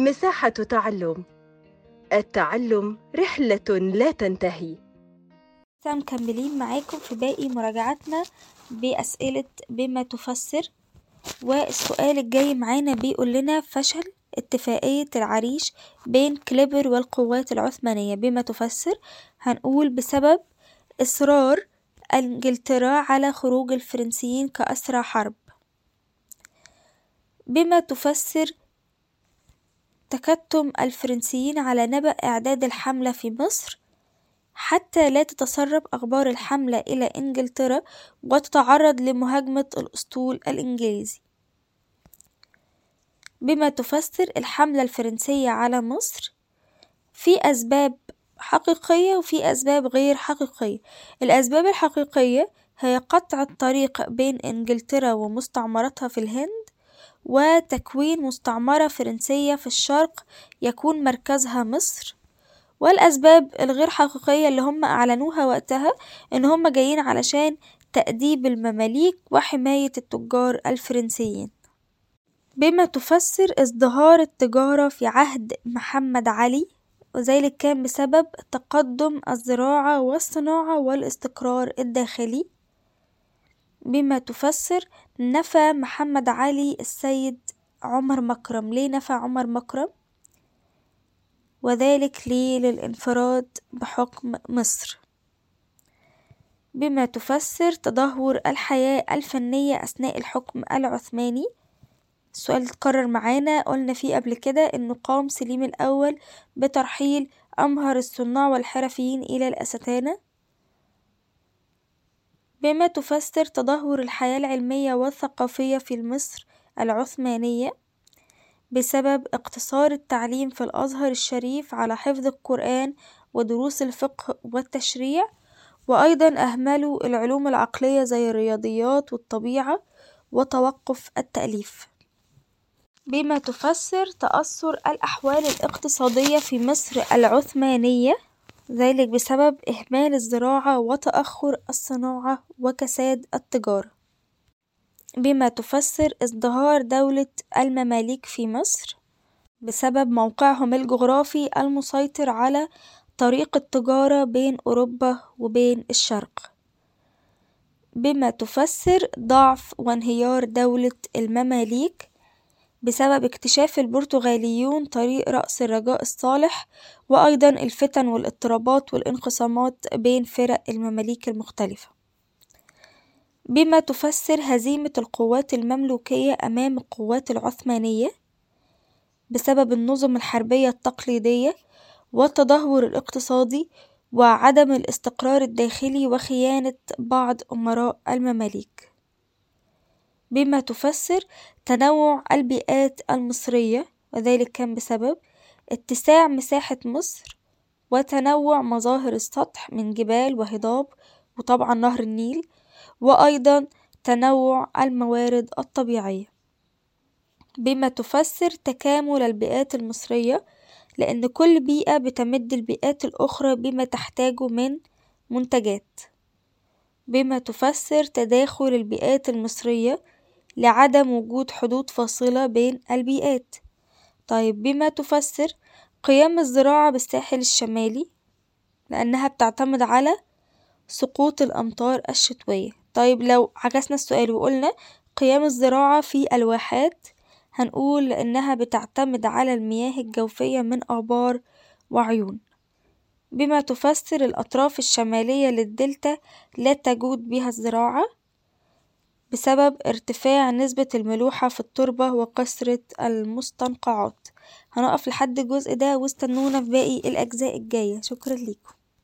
مساحة تعلم. التعلم رحلة لا تنتهي. مكملين معاكم في باقي مراجعتنا بأسئلة بما تفسر والسؤال الجاي معانا بيقول لنا فشل اتفاقية العريش بين كليبر والقوات العثمانية. بما تفسر هنقول بسبب إصرار إنجلترا على خروج الفرنسيين كأسرى حرب. بما تفسر تكتم الفرنسيين على نبأ إعداد الحملة في مصر حتى لا تتسرب أخبار الحملة إلى إنجلترا وتتعرض لمهاجمة الأسطول الإنجليزي. بما تفسر الحملة الفرنسية على مصر في أسباب حقيقية وفي أسباب غير حقيقية. الأسباب الحقيقية هي قطع الطريق بين إنجلترا ومستعمرتها في الهند وتكوين مستعمرة فرنسية في الشرق يكون مركزها مصر. والأسباب الغير حقيقية اللي هم أعلنوها وقتها إن هم جايين علشان تأديب المماليك وحماية التجار الفرنسيين. بما تفسر ازدهار التجارة في عهد محمد علي وذلك كان بسبب تقدم الزراعة والصناعة والاستقرار الداخلي بما تفسر نفى محمد علي السيد عمر مكرم. ليه نفى عمر مكرم؟ وذلك ليه للانفراد بحكم مصر. بما تفسر تدهور الحياة الفنية أثناء الحكم العثماني. السؤال اتكرر معانا. قلنا فيه قبل كده انه قام سليم الأول بترحيل أمهر الصناع والحرفيين إلى الأستانة بما تفسر تدهور الحياة العلمية والثقافية في مصر العثمانية بسبب اقتصار التعليم في الأزهر الشريف على حفظ القرآن ودروس الفقه والتشريع وأيضا أهملوا العلوم العقلية زي الرياضيات والطبيعة وتوقف التأليف. بما تفسر تأثر الأحوال الاقتصادية في مصر العثمانية ذلك بسبب إهمال الزراعة وتأخر الصناعة وكساد التجارة. بما تفسر ازدهار دولة المماليك في مصر بسبب موقعهم الجغرافي المسيطر على طريق التجارة بين أوروبا وبين الشرق. بما تفسر ضعف وانهيار دولة المماليك بسبب اكتشاف البرتغاليون طريق رأس الرجاء الصالح وأيضا الفتن والاضطرابات والانقسامات بين فرق المماليك المختلفة. بما تفسر هزيمة القوات المملوكية أمام القوات العثمانية بسبب النظم الحربية التقليدية والتدهور الاقتصادي وعدم الاستقرار الداخلي وخيانة بعض أمراء المماليك. بما تفسر تنوع البيئات المصرية وذلك كان بسبب اتساع مساحة مصر وتنوع مظاهر السطح من جبال وهضاب وطبعا نهر النيل وأيضا تنوع الموارد الطبيعية. بما تفسر تكامل البيئات المصرية لأن كل بيئة بتمد البيئات الأخرى بما تحتاجه من منتجات. بما تفسر تداخل البيئات المصرية لعدم وجود حدود فاصلة بين البيئات. طيب بما تفسر قيام الزراعة بالساحل الشمالي لأنها بتعتمد على سقوط الأمطار الشتوية. طيب لو عكسنا السؤال وقلنا قيام الزراعة في الواحات هنقول لأنها بتعتمد على المياه الجوفية من آبار وعيون. بما تفسر الأطراف الشمالية للدلتا لا تجود بها الزراعة بسبب ارتفاع نسبة الملوحة في التربة وكثرة المستنقعات. هنقف لحد الجزء ده واستنونا في باقي الأجزاء الجاية. شكرا ليكم.